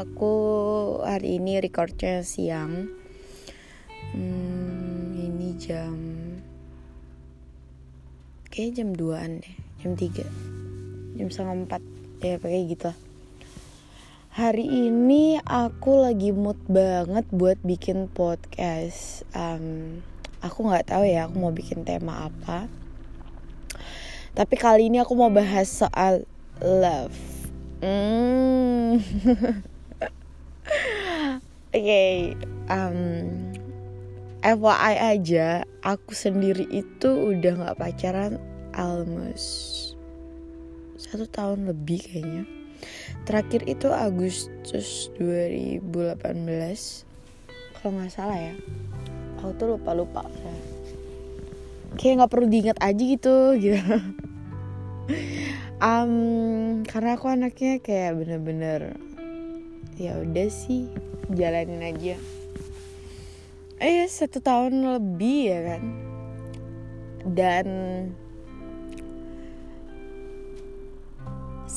aku hari ini recordnya siang. Hmm, ini jam kayak jam 2an deh, jam 3 jam setengah 4 ya pakai gitu lah. Hari ini aku lagi mood banget buat bikin podcast. Um, aku nggak tahu ya aku mau bikin tema apa. Tapi kali ini aku mau bahas soal love. Oke, okay, um, FYI aja, aku sendiri itu udah nggak pacaran almost satu tahun lebih kayaknya. Terakhir itu Agustus 2018, kalau nggak salah ya. Aku tuh lupa lupa. Kayak nggak perlu diingat aja gitu, gitu um, karena aku anaknya kayak bener-bener ya udah sih jalanin aja. Eh satu tahun lebih ya kan? Dan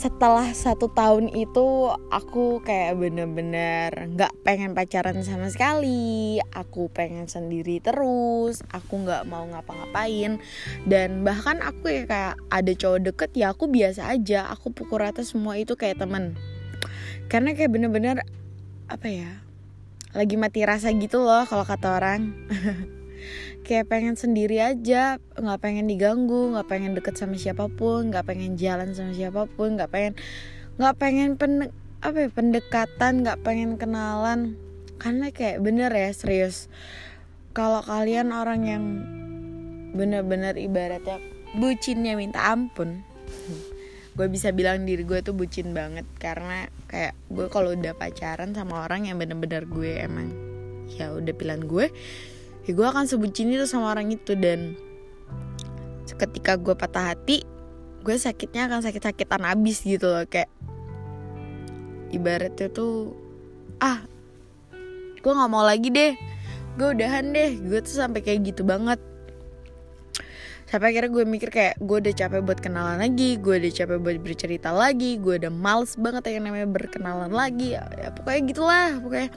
setelah satu tahun itu aku kayak bener-bener nggak pengen pacaran sama sekali. Aku pengen sendiri terus aku nggak mau ngapa-ngapain. Dan bahkan aku ya kayak ada cowok deket ya aku biasa aja aku pukul rata semua itu kayak temen. Karena kayak bener-bener apa ya lagi mati rasa gitu loh kalau kata orang kayak pengen sendiri aja. Nggak pengen diganggu nggak pengen deket sama siapa pun nggak pengen jalan sama siapa pun nggak pengen nggak pengen pen apa ya, pendekatan nggak pengen kenalan. Karena kayak bener ya serius. Kalau kalian orang yang bener-bener ibaratnya bucinnya minta ampun gue bisa bilang diri gue tuh bucin banget. Karena kayak gue kalau udah pacaran sama orang yang bener-bener gue emang ya udah pilihan gue ya gue akan sebutin itu sama orang itu dan ketika gue patah hati gue sakitnya akan sakit-sakitan abis gitu loh kayak ibaratnya tuh ah gue nggak mau lagi deh gue udahan deh. Gue tuh sampai kayak gitu banget. Sampai akhirnya gue mikir kayak gue udah capek buat kenalan lagi gue udah capek buat bercerita lagi gue udah males banget yang namanya berkenalan lagi. Ya, ya pokoknya gitulah pokoknya.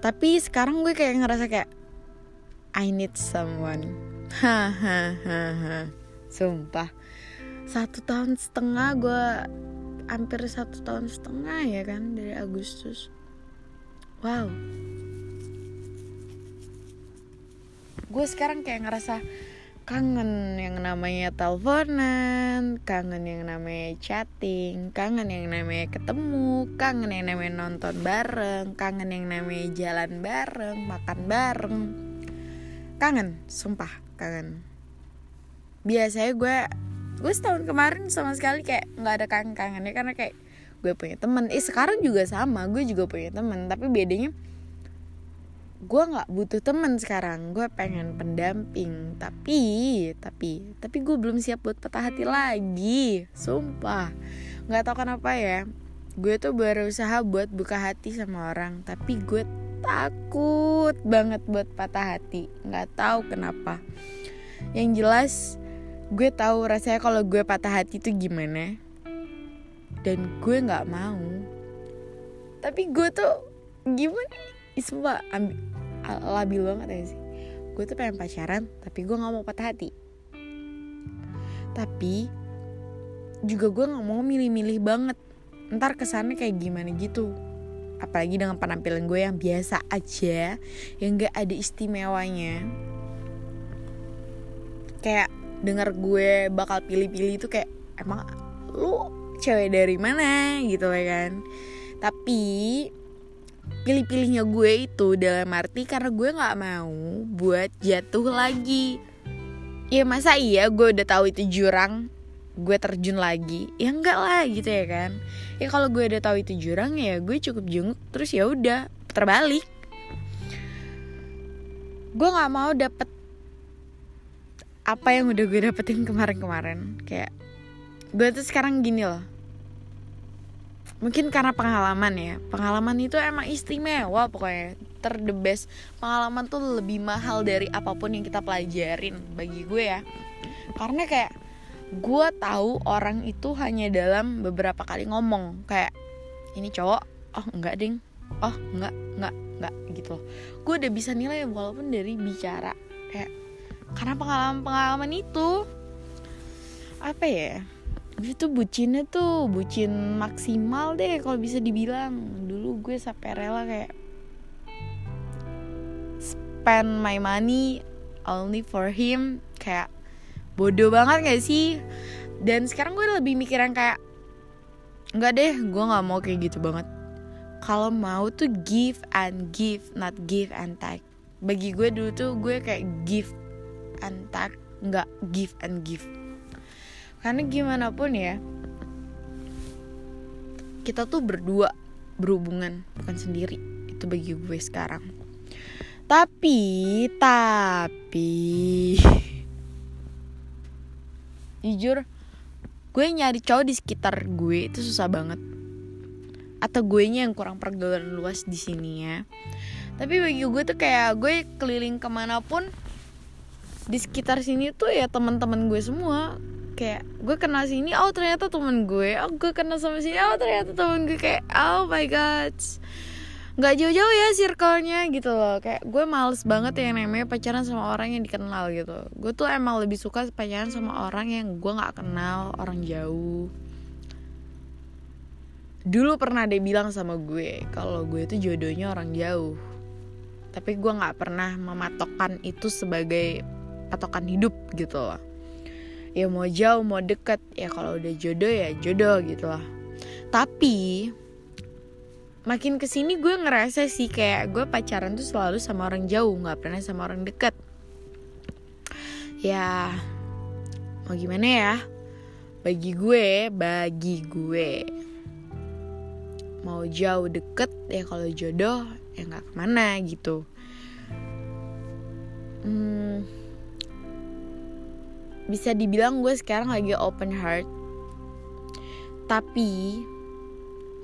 Tapi sekarang gue kayak ngerasa kayak I need someone. Sumpah. Satu tahun setengah gue hampir satu tahun setengah ya kan dari Agustus. Wow. Gue sekarang kayak ngerasa kangen yang namanya teleponan, kangen yang namanya chatting, kangen yang namanya ketemu, kangen yang namanya nonton bareng, kangen yang namanya jalan bareng, makan bareng kangen sumpah kangen. Biasanya gue gue setahun kemarin sama sekali kayak nggak ada kangen kangennya karena kayak gue punya temen. Eh sekarang juga sama gue juga punya temen. Tapi bedanya gue nggak butuh temen sekarang. Gue pengen pendamping. Tapi tapi tapi gue belum siap buat patah hati lagi. Sumpah. Nggak tau kenapa ya gue tuh berusaha buat buka hati sama orang. Tapi gue takut banget buat patah hati. Nggak tahu kenapa. Yang jelas gue tahu rasanya kalau gue patah hati itu gimana. Dan gue nggak mau. Tapi gue tuh gimana semua ambil labil banget ya sih. Gue tuh pengen pacaran tapi gue nggak mau patah hati. Tapi juga gue nggak mau milih-milih banget. Ntar kesannya kayak gimana gitu apalagi dengan penampilan gue yang biasa aja yang gak ada istimewanya. Kayak dengar gue bakal pilih-pilih itu kayak emang lu cewek dari mana? Gitu ya kan. Tapi pilih-pilihnya gue itu dalam arti karena gue nggak mau buat jatuh lagi. Ya masa iya gue udah tahu itu jurang gue terjun lagi ya enggak lah gitu ya kan. Ya kalau gue udah tahu itu jurang ya gue cukup jenguk terus ya udah terbalik. Gue nggak mau dapet apa yang udah gue dapetin kemarin-kemarin. Kayak gue tuh sekarang gini loh. Mungkin karena pengalaman ya. Pengalaman itu emang istimewa pokoknya. Ter the best. Pengalaman tuh lebih mahal dari apa pun yang kita pelajarin bagi gue ya. Karena kayak gue tahu orang itu hanya dalam beberapa kali ngomong. Kayak ini cowok? Oh enggak ding. Oh enggak enggak enggak gitu. Gue udah bisa nilai walaupun dari bicara. Kayak karena pengalaman-pengalaman itu? Apa ya? Itu bucinnya tuh bucin maksimal deh kalau bisa dibilang. Dulu gue sampai rela kayak spend my money only for him. Kayak bodoh banget gak sih? Dan sekarang gue lebih mikiran kayak nggak deh gue nggak mau kayak gitu banget. Kalau mau tuh give and give not give and take. Bagi gue dulu tuh gue kayak give and take nggak give and give. Karena gimana pun ya kita tuh berdua berhubungan bukan sendiri. Itu bagi gue sekarang. Tapi tapi jujur gue nyari cowok di sekitar gue itu susah banget. Atau gue nya yang kurang pergaulan luas di sini ya. Tapi bagi gue tuh kayak gue keliling ke mana pun di sekitar sini tuh ya teman-teman gue semua. Kayak gue kenal sini oh ternyata temen gue. Oh gue kenal sama sini oh ternyata temen gue. Kayak oh my god nggak jauh-jauh ya circle-nya gitu loh. Kayak gue males banget yang namanya pacaran sama orang yang dikenal gitu. Gue tuh emang lebih suka pacaran sama orang yang gue nggak kenal orang jauh. Dulu pernah dia bilang sama gue kalau gue itu jodohnya orang jauh. Tapi gue nggak pernah mematokkan itu sebagai patokan hidup gitu loh. Ya mau jauh mau deket ya kalau udah jodoh ya jodoh gitu loh. Tapi makin ke sini gue ngerasa sih kayak gue pacaran tuh selalu sama orang jauh nggak pernah sama orang deket. Ya mau gimana ya? Bagi gue bagi gue. Mau jauh deket ya kalau jodoh ya nggak ke mana gitu. Hmm, bisa dibilang gue sekarang lagi open heart. Tapi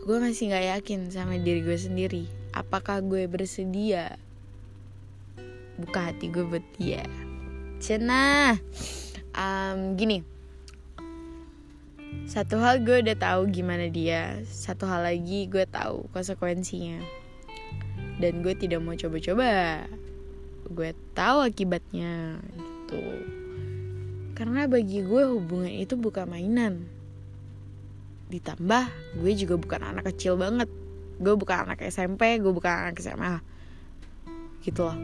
gue masih nggak yakin sama diri gue sendiri. Apakah gue bersedia? Buka hati gue buat dia. Cina. Um, gini. Satu hal gue udah tahu gimana dia. Satu hal lagi gue tahu konsekuensinya. Dan gue tidak mau coba-coba. Gue tahu akibatnya gitu. Karena bagi gue hubungan itu bukan mainan ditambah gue juga bukan anak kecil banget. Gue bukan anak SMP gue bukan anak SMA gitu loh.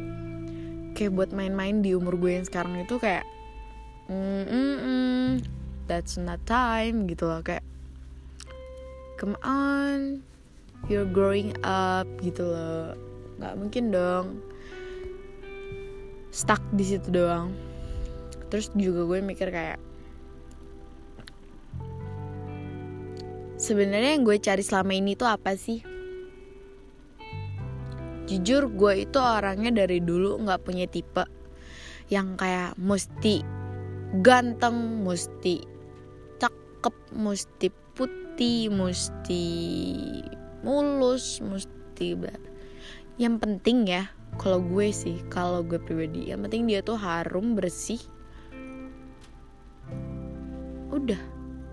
Kayak buat main-main di umur gue yang sekarang itu kayak mm, mm, mm, that's not time gitu loh. Kayak come on you're growing up gitu loh. Nggak mungkin dong. Stuck di situ doang. Terus juga gue mikir kayak sebenarnya yang gue cari selama ini tuh apa sih? Jujur gue itu orangnya dari dulu nggak punya tipe yang kayak mesti ganteng mesti cakep mesti putih mesti mulus mesti yang penting ya kalau gue sih kalau gue pribadi yang penting dia tuh harum bersih. Udah.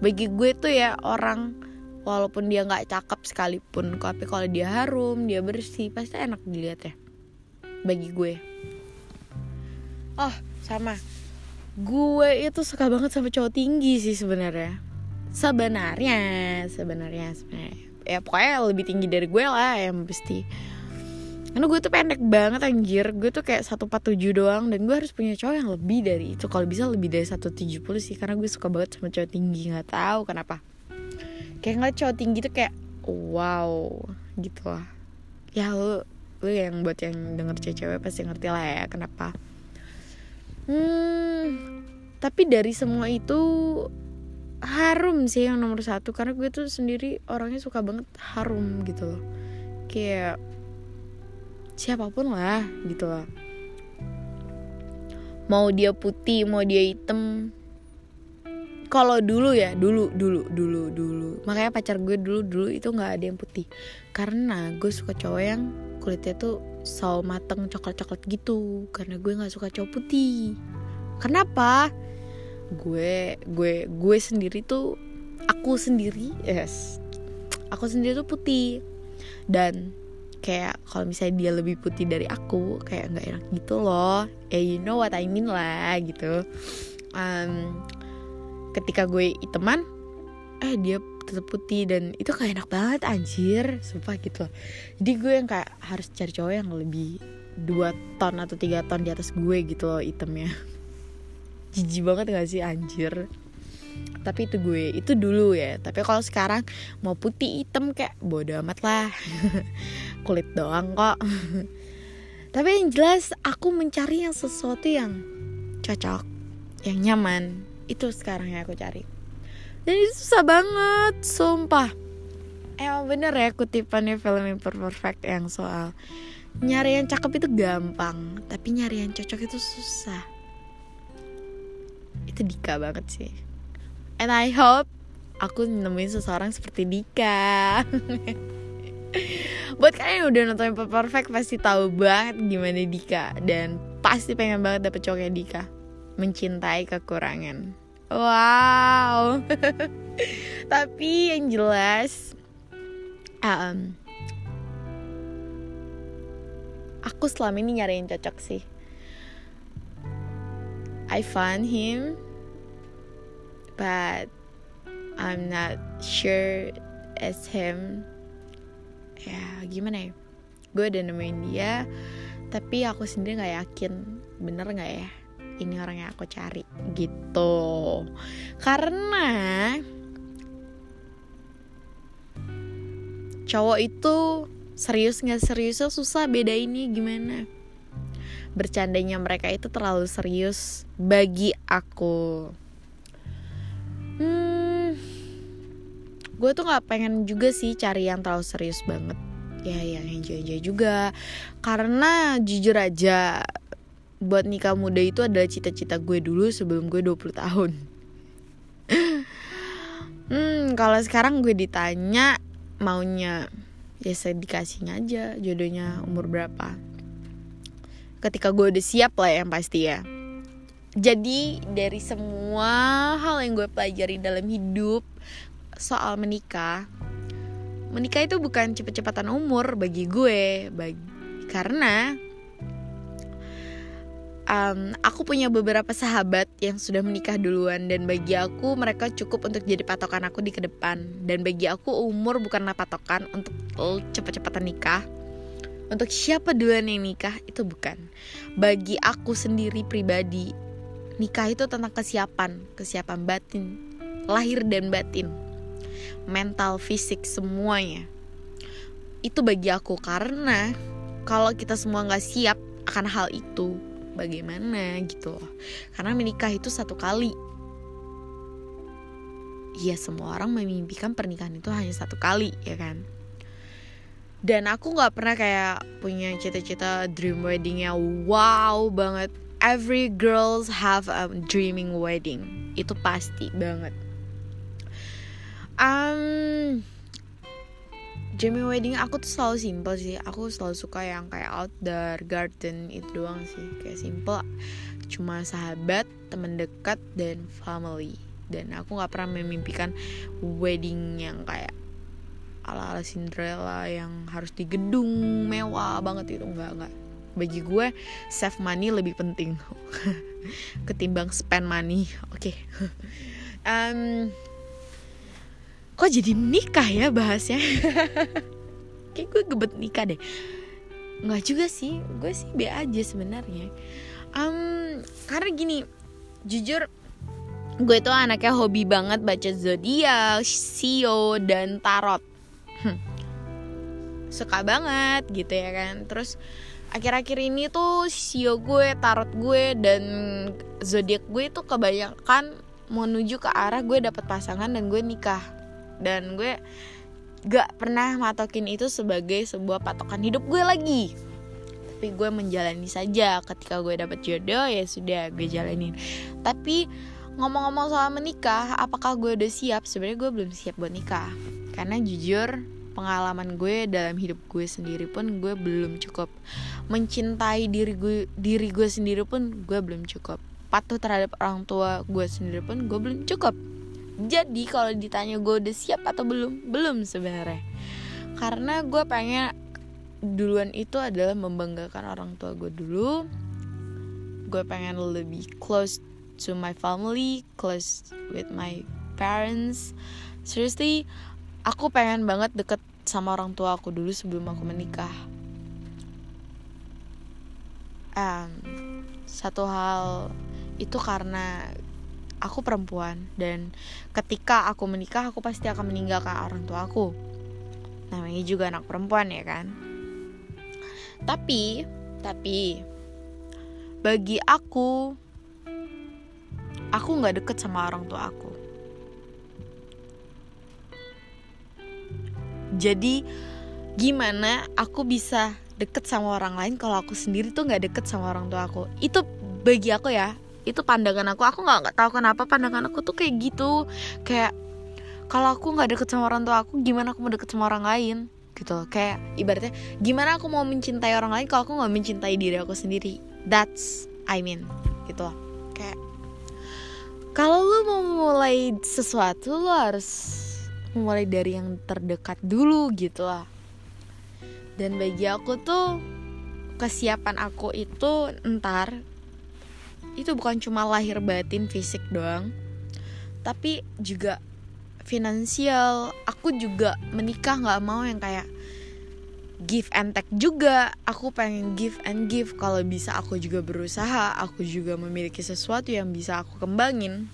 Bagi gue tuh ya orang walaupun dia nggak cakep sekalipun tapi kalau dia harum dia bersih pasti enak dilihat ya. Bagi gue. Oh sama. Gue itu suka banget sama cowok tinggi sih sebenarnya. Sebenarnya sebenarnya sebenarnya. Ya pokoknya lebih tinggi dari gue lah yang pasti. Karena gue tuh pendek banget anjir. Gue tuh kayak 147 doang dan gue harus punya cowok yang lebih dari itu. Kalau bisa lebih dari 170 sih karena gue suka banget sama cowok tinggi. Nggak tahu kenapa kayak ngeliat cowok tinggi tuh kayak wow gitu lah. Ya lu lu yang buat yang denger cewek pasti ngerti lah ya kenapa. Hmm tapi dari semua itu harum sih yang nomor satu. Karena gue tuh sendiri orangnya suka banget harum gitu loh. Kayak siapa pun lah gitu loh mau dia putih mau dia hitam kalau dulu ya dulu dulu dulu dulu. Makanya pacar gue dulu dulu itu nggak ada yang putih. Karena gue suka cowok yang kulitnya tuh sawo mateng coklat coklat gitu. Karena gue nggak suka cowok putih. Kenapa? Gue gue gue sendiri tuh aku sendiri yes. Aku sendiri tuh putih. Dan kayak kalau misalnya dia lebih putih dari aku kayak nggak enak gitu loh. Ya you know what I mean lah gitu. Um, ketika gue iteman eh dia tetap putih dan itu kayak enak banget anjir sumpah gitu. Jadi gue yang kayak harus cari cowok yang lebih dua ton atau tiga ton di atas gue gitu loh itemnya. Jijik banget gak sih anjir? Tapi itu gue itu dulu ya. Tapi kalau sekarang mau putih hitam kayak bodo amat lah. Kulit doang kok. Tapi yang jelas aku mencari yang sesuatu yang cocok yang nyaman itu sekarang yang aku cari. Dan itu susah banget sumpah. Emang bener ya kutipannya film Imperfect yang soal nyari yang cakep itu gampang tapi nyari yang cocok itu susah. Itu Dika banget sih. And I hope aku nemuin seseorang seperti Dika. Buat kalian yang udah nonton Perfect pasti tahu banget gimana Dika. Dan pasti pengen banget dapet cowoknya Dika. Mencintai kekurangan wow. Tapi yang jelas um, aku selama ini nyari yang cocok sih. I found him but I'm not sure as him. Ya gimana ya? Gue udah nemuin dia tapi aku sendiri nggak yakin. Bener nggak ya ini orang yang aku cari gitu. Karena cowok itu serius nggak seriusnya susah beda ini gimana? Bercandanya mereka itu terlalu serius bagi aku. Hmm, gue tuh nggak pengen juga sih cari yang terlalu serius banget. Ya yang enjoy-enjoy juga. Karena jujur aja buat nikah muda itu adalah cita-cita gue dulu sebelum gue 20 tahun. Hmm kalau sekarang gue ditanya maunya ya saya dikasihnya aja jodohnya umur berapa. Ketika gue udah siap lah yang pasti ya. Jadi dari semua hal yang gue pelajari dalam hidup soal menikah menikah itu bukan cepet-cepatan umur bagi gue bagi karena um, aku punya beberapa sahabat yang sudah menikah duluan dan bagi aku mereka cukup untuk jadi patokan aku di ke depan. Dan bagi aku umur bukanlah patokan untuk cepet-cepatan nikah. Untuk siapa duluan yang nikah itu bukan. Bagi aku sendiri pribadi nikah itu tentang kesiapan, kesiapan batin, lahir dan batin, mental, fisik semuanya. Itu bagi aku karena kalau kita semua nggak siap akan hal itu, bagaimana gitu loh. Karena menikah itu satu kali. Iya semua orang memimpikan pernikahan itu hanya satu kali ya kan? Dan aku nggak pernah kayak punya cita-cita dream weddingnya. Wow banget. Every girls have a dreaming wedding. Itu pasti banget. Um dreaming wedding aku tuh selalu simple sih. Aku selalu suka yang kayak outdoor garden itu doang sih. Kayak simple cuma sahabat teman dekat dan family. Dan aku nggak pernah memimpikan wedding yang kayak ala ala Cinderella yang harus di gedung mewah banget itu. Nggak nggak. Bagi gue save money lebih penting. Ketimbang spend money. Oke. Okay. um, kok jadi nikah ya bahasnya kayak gue gebet nikah deh nggak juga sih gue sih be aja sebenarnya um, karena gini jujur gue tuh anaknya hobi banget baca zodiak, sio dan tarot. Hm. Suka banget gitu ya kan. Terus akhir-akhir ini tuh sio gue, tarot gue dan zodiak gue itu kebanyakan menuju ke arah gue dapet pasangan dan gue nikah dan gue gak pernah matokin itu sebagai sebuah patokan hidup gue lagi. Tapi gue menjalani saja. Ketika gue dapet jodoh ya sudah gue jalanin. Tapi ngomong-ngomong soal menikah apakah gue udah siap? Sebenarnya gue belum siap buat nikah. Karena jujur pengalaman gue dalam hidup gue sendiri pun gue belum cukup. Mencintai diri gue diri gue sendiri pun gue belum cukup. Patuh terhadap orang tua gue sendiri pun gue belum cukup jadi kalau ditanya gue udah siap atau belum? Belum sebenarnya. Karena gue pengen duluan itu adalah membanggakan orang tua gue dulu. Gue pengen lebih close to my family close with my parents. Seriously aku pengen banget deket sama orang tua aku dulu sebelum aku menikah. Um, satu hal itu karena aku perempuan dan ketika aku menikah aku pasti akan meninggalkan orang tua aku namanya juga anak perempuan ya kan? Tapi tapi bagi aku aku nggak deket sama orang tua aku. Jadi gimana aku bisa deket sama orang lain kalau aku sendiri tuh nggak deket sama orang tua aku? Itu bagi aku ya itu pandangan aku. Aku nggak nggak tahu kenapa pandangan aku tuh kayak gitu. Kayak kalau aku nggak deket sama orang tua aku gimana aku mau deket sama orang lain? Gitu loh. Kayak ibaratnya gimana aku mau mencintai orang lain kalau aku nggak mencintai diri aku sendiri? That's I mean gitu loh. Kayak kalau lu mau mulai sesuatu lu harus mulai dari yang terdekat dulu gitu lah dan bagi aku tuh kesiapan aku itu ntar itu bukan cuma lahir batin fisik doang tapi juga finansial. Aku juga menikah nggak mau yang kayak give and take juga. Aku pengen give and give. Kalau bisa aku juga berusaha aku juga memiliki sesuatu yang bisa aku kembangin.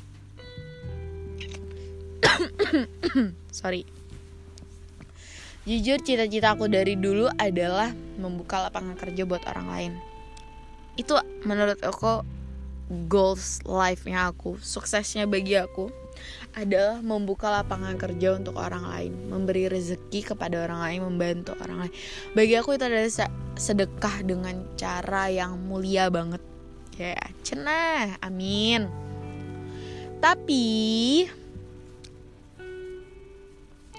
Sorry. Jujur cita-cita aku dari dulu adalah membuka lapangan kerja buat orang lain. Itu menurut aku goals life-nya aku, suksesnya bagi aku adalah membuka lapangan kerja untuk orang lain, memberi rezeki kepada orang lain, membantu orang lain. Bagi aku itu adalah sedekah dengan cara yang mulia banget. Ya, cenah, amin. Tapi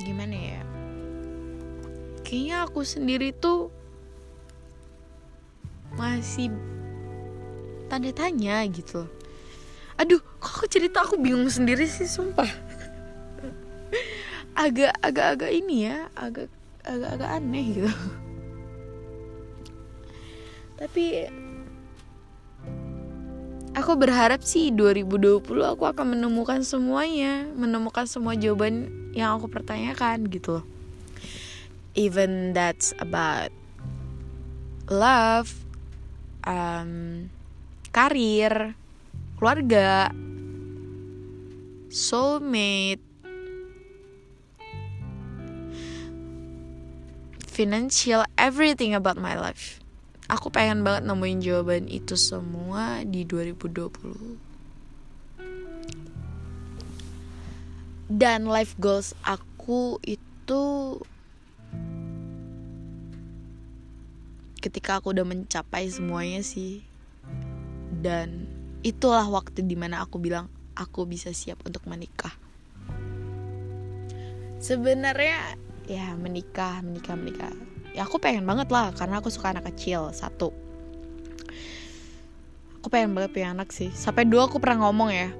gimana ya? Kayaknya aku sendiri tuh masih tanda tanya gitu. Aduh kok aku cerita aku bingung sendiri sih sumpah. Agak agak agak ini ya agak agak agak aneh gitu. Tapi aku berharap sih 2020 aku akan menemukan semuanya menemukan semua jawaban yang aku pertanyakan gitu loh. Even that's about love um, karir, keluarga, soulmate, financial, everything about my life. Aku pengen banget nemuin jawaban itu semua di 2020. Dan life goals aku itu ketika aku udah mencapai semuanya sih dan itulah waktu di mana aku bilang aku bisa siap untuk menikah. Sebenarnya ya menikah menikah menikah. Ya aku pengen banget lah karena aku suka anak kecil satu. Aku pengen banget punya anak sih. Sampai dua aku pernah ngomong ya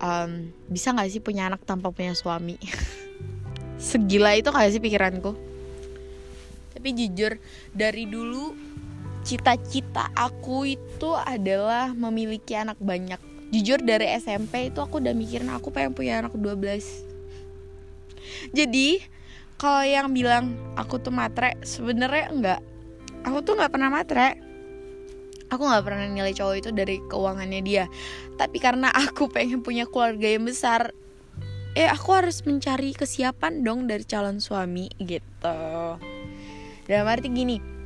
um, bisa nggak sih punya anak tanpa punya suami? Segila itu kayak sih pikiranku? Tapi jujur dari dulu cita-cita aku itu adalah memiliki anak banyak. Jujur dari SMP itu aku udah mikirin aku pengen punya anak 12 jadi kalau yang bilang aku tuh matre sebenarnya enggak. Aku tuh nggak pernah matre. Aku nggak pernah nilai cowok itu dari keuangannya dia. Tapi karena aku pengen punya keluarga yang besar eh aku harus mencari kesiapan dong dari calon suami gitu. Dalam arti gini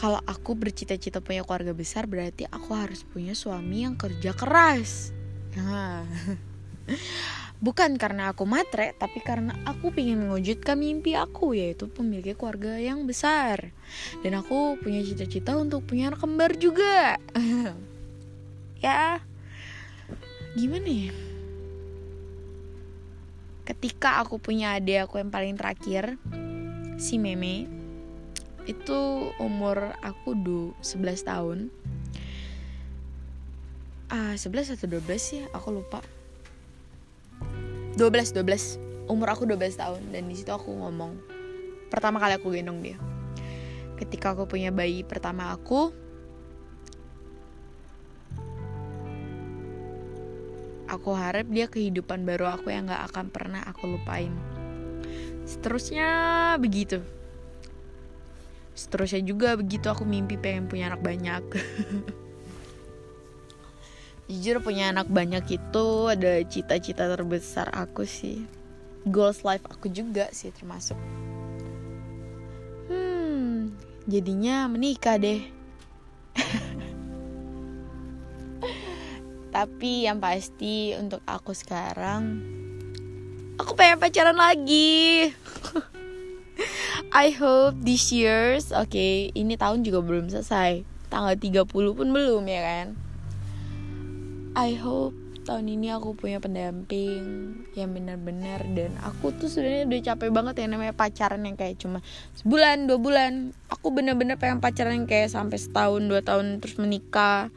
kalau aku bercita-cita punya keluarga besar berarti aku harus punya suami yang kerja keras. Nah. Bukan karena aku matre, tapi karena aku ingin mewujudkan mimpi aku yaitu memiliki keluarga yang besar. Dan aku punya cita-cita untuk punya anak kembar juga. ya, gimana ya? Ketika aku punya adik aku yang paling terakhir, si Meme, itu umur aku du 11 tahun. Ah 11 atau 12 sih aku lupa. 12 12 umur aku 12 tahun dan di situ aku ngomong. Pertama kali aku gendong dia. Ketika aku punya bayi pertama aku aku harap dia kehidupan baru aku yang gak akan pernah aku lupain. Seterusnya begitu seterusnya juga begitu aku mimpi pengen punya anak banyak. Jujur punya anak banyak itu ada cita-cita terbesar aku sih. Goals life aku juga sih termasuk. Hmm jadinya menikah deh. Tapi yang pasti untuk aku sekarang aku pengen pacaran lagi I hope this years oke okay, ini tahun juga belum selesai. Tanggal 30 pun belum ya kan? I hope tahun ini aku punya pendamping yang benar-benar dan aku tuh sebenarnya udah capek banget ya namanya pacaran yang kayak cuma sebulan dua bulan. Aku bener-bener pengen pacaran yang kayak sampai setahun dua tahun terus menikah.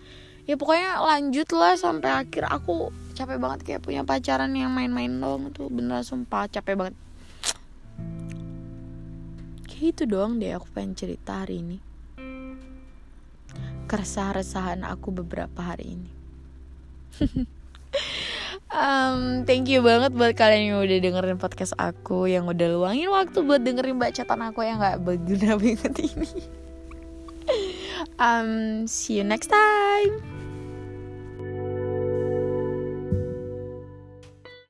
Ya pokoknya lanjut lah sampai akhir. Aku capek banget kayak punya pacaran yang main-main dong tuh bener sumpah capek banget itu doang deh aku pengen cerita hari ini. Keresahan-resahan aku beberapa hari ini. Um, thank you banget buat kalian yang udah dengerin podcast aku yang udah luangin waktu buat dengerin bacaan aku yang gak berguna banget ini. Um, see you next time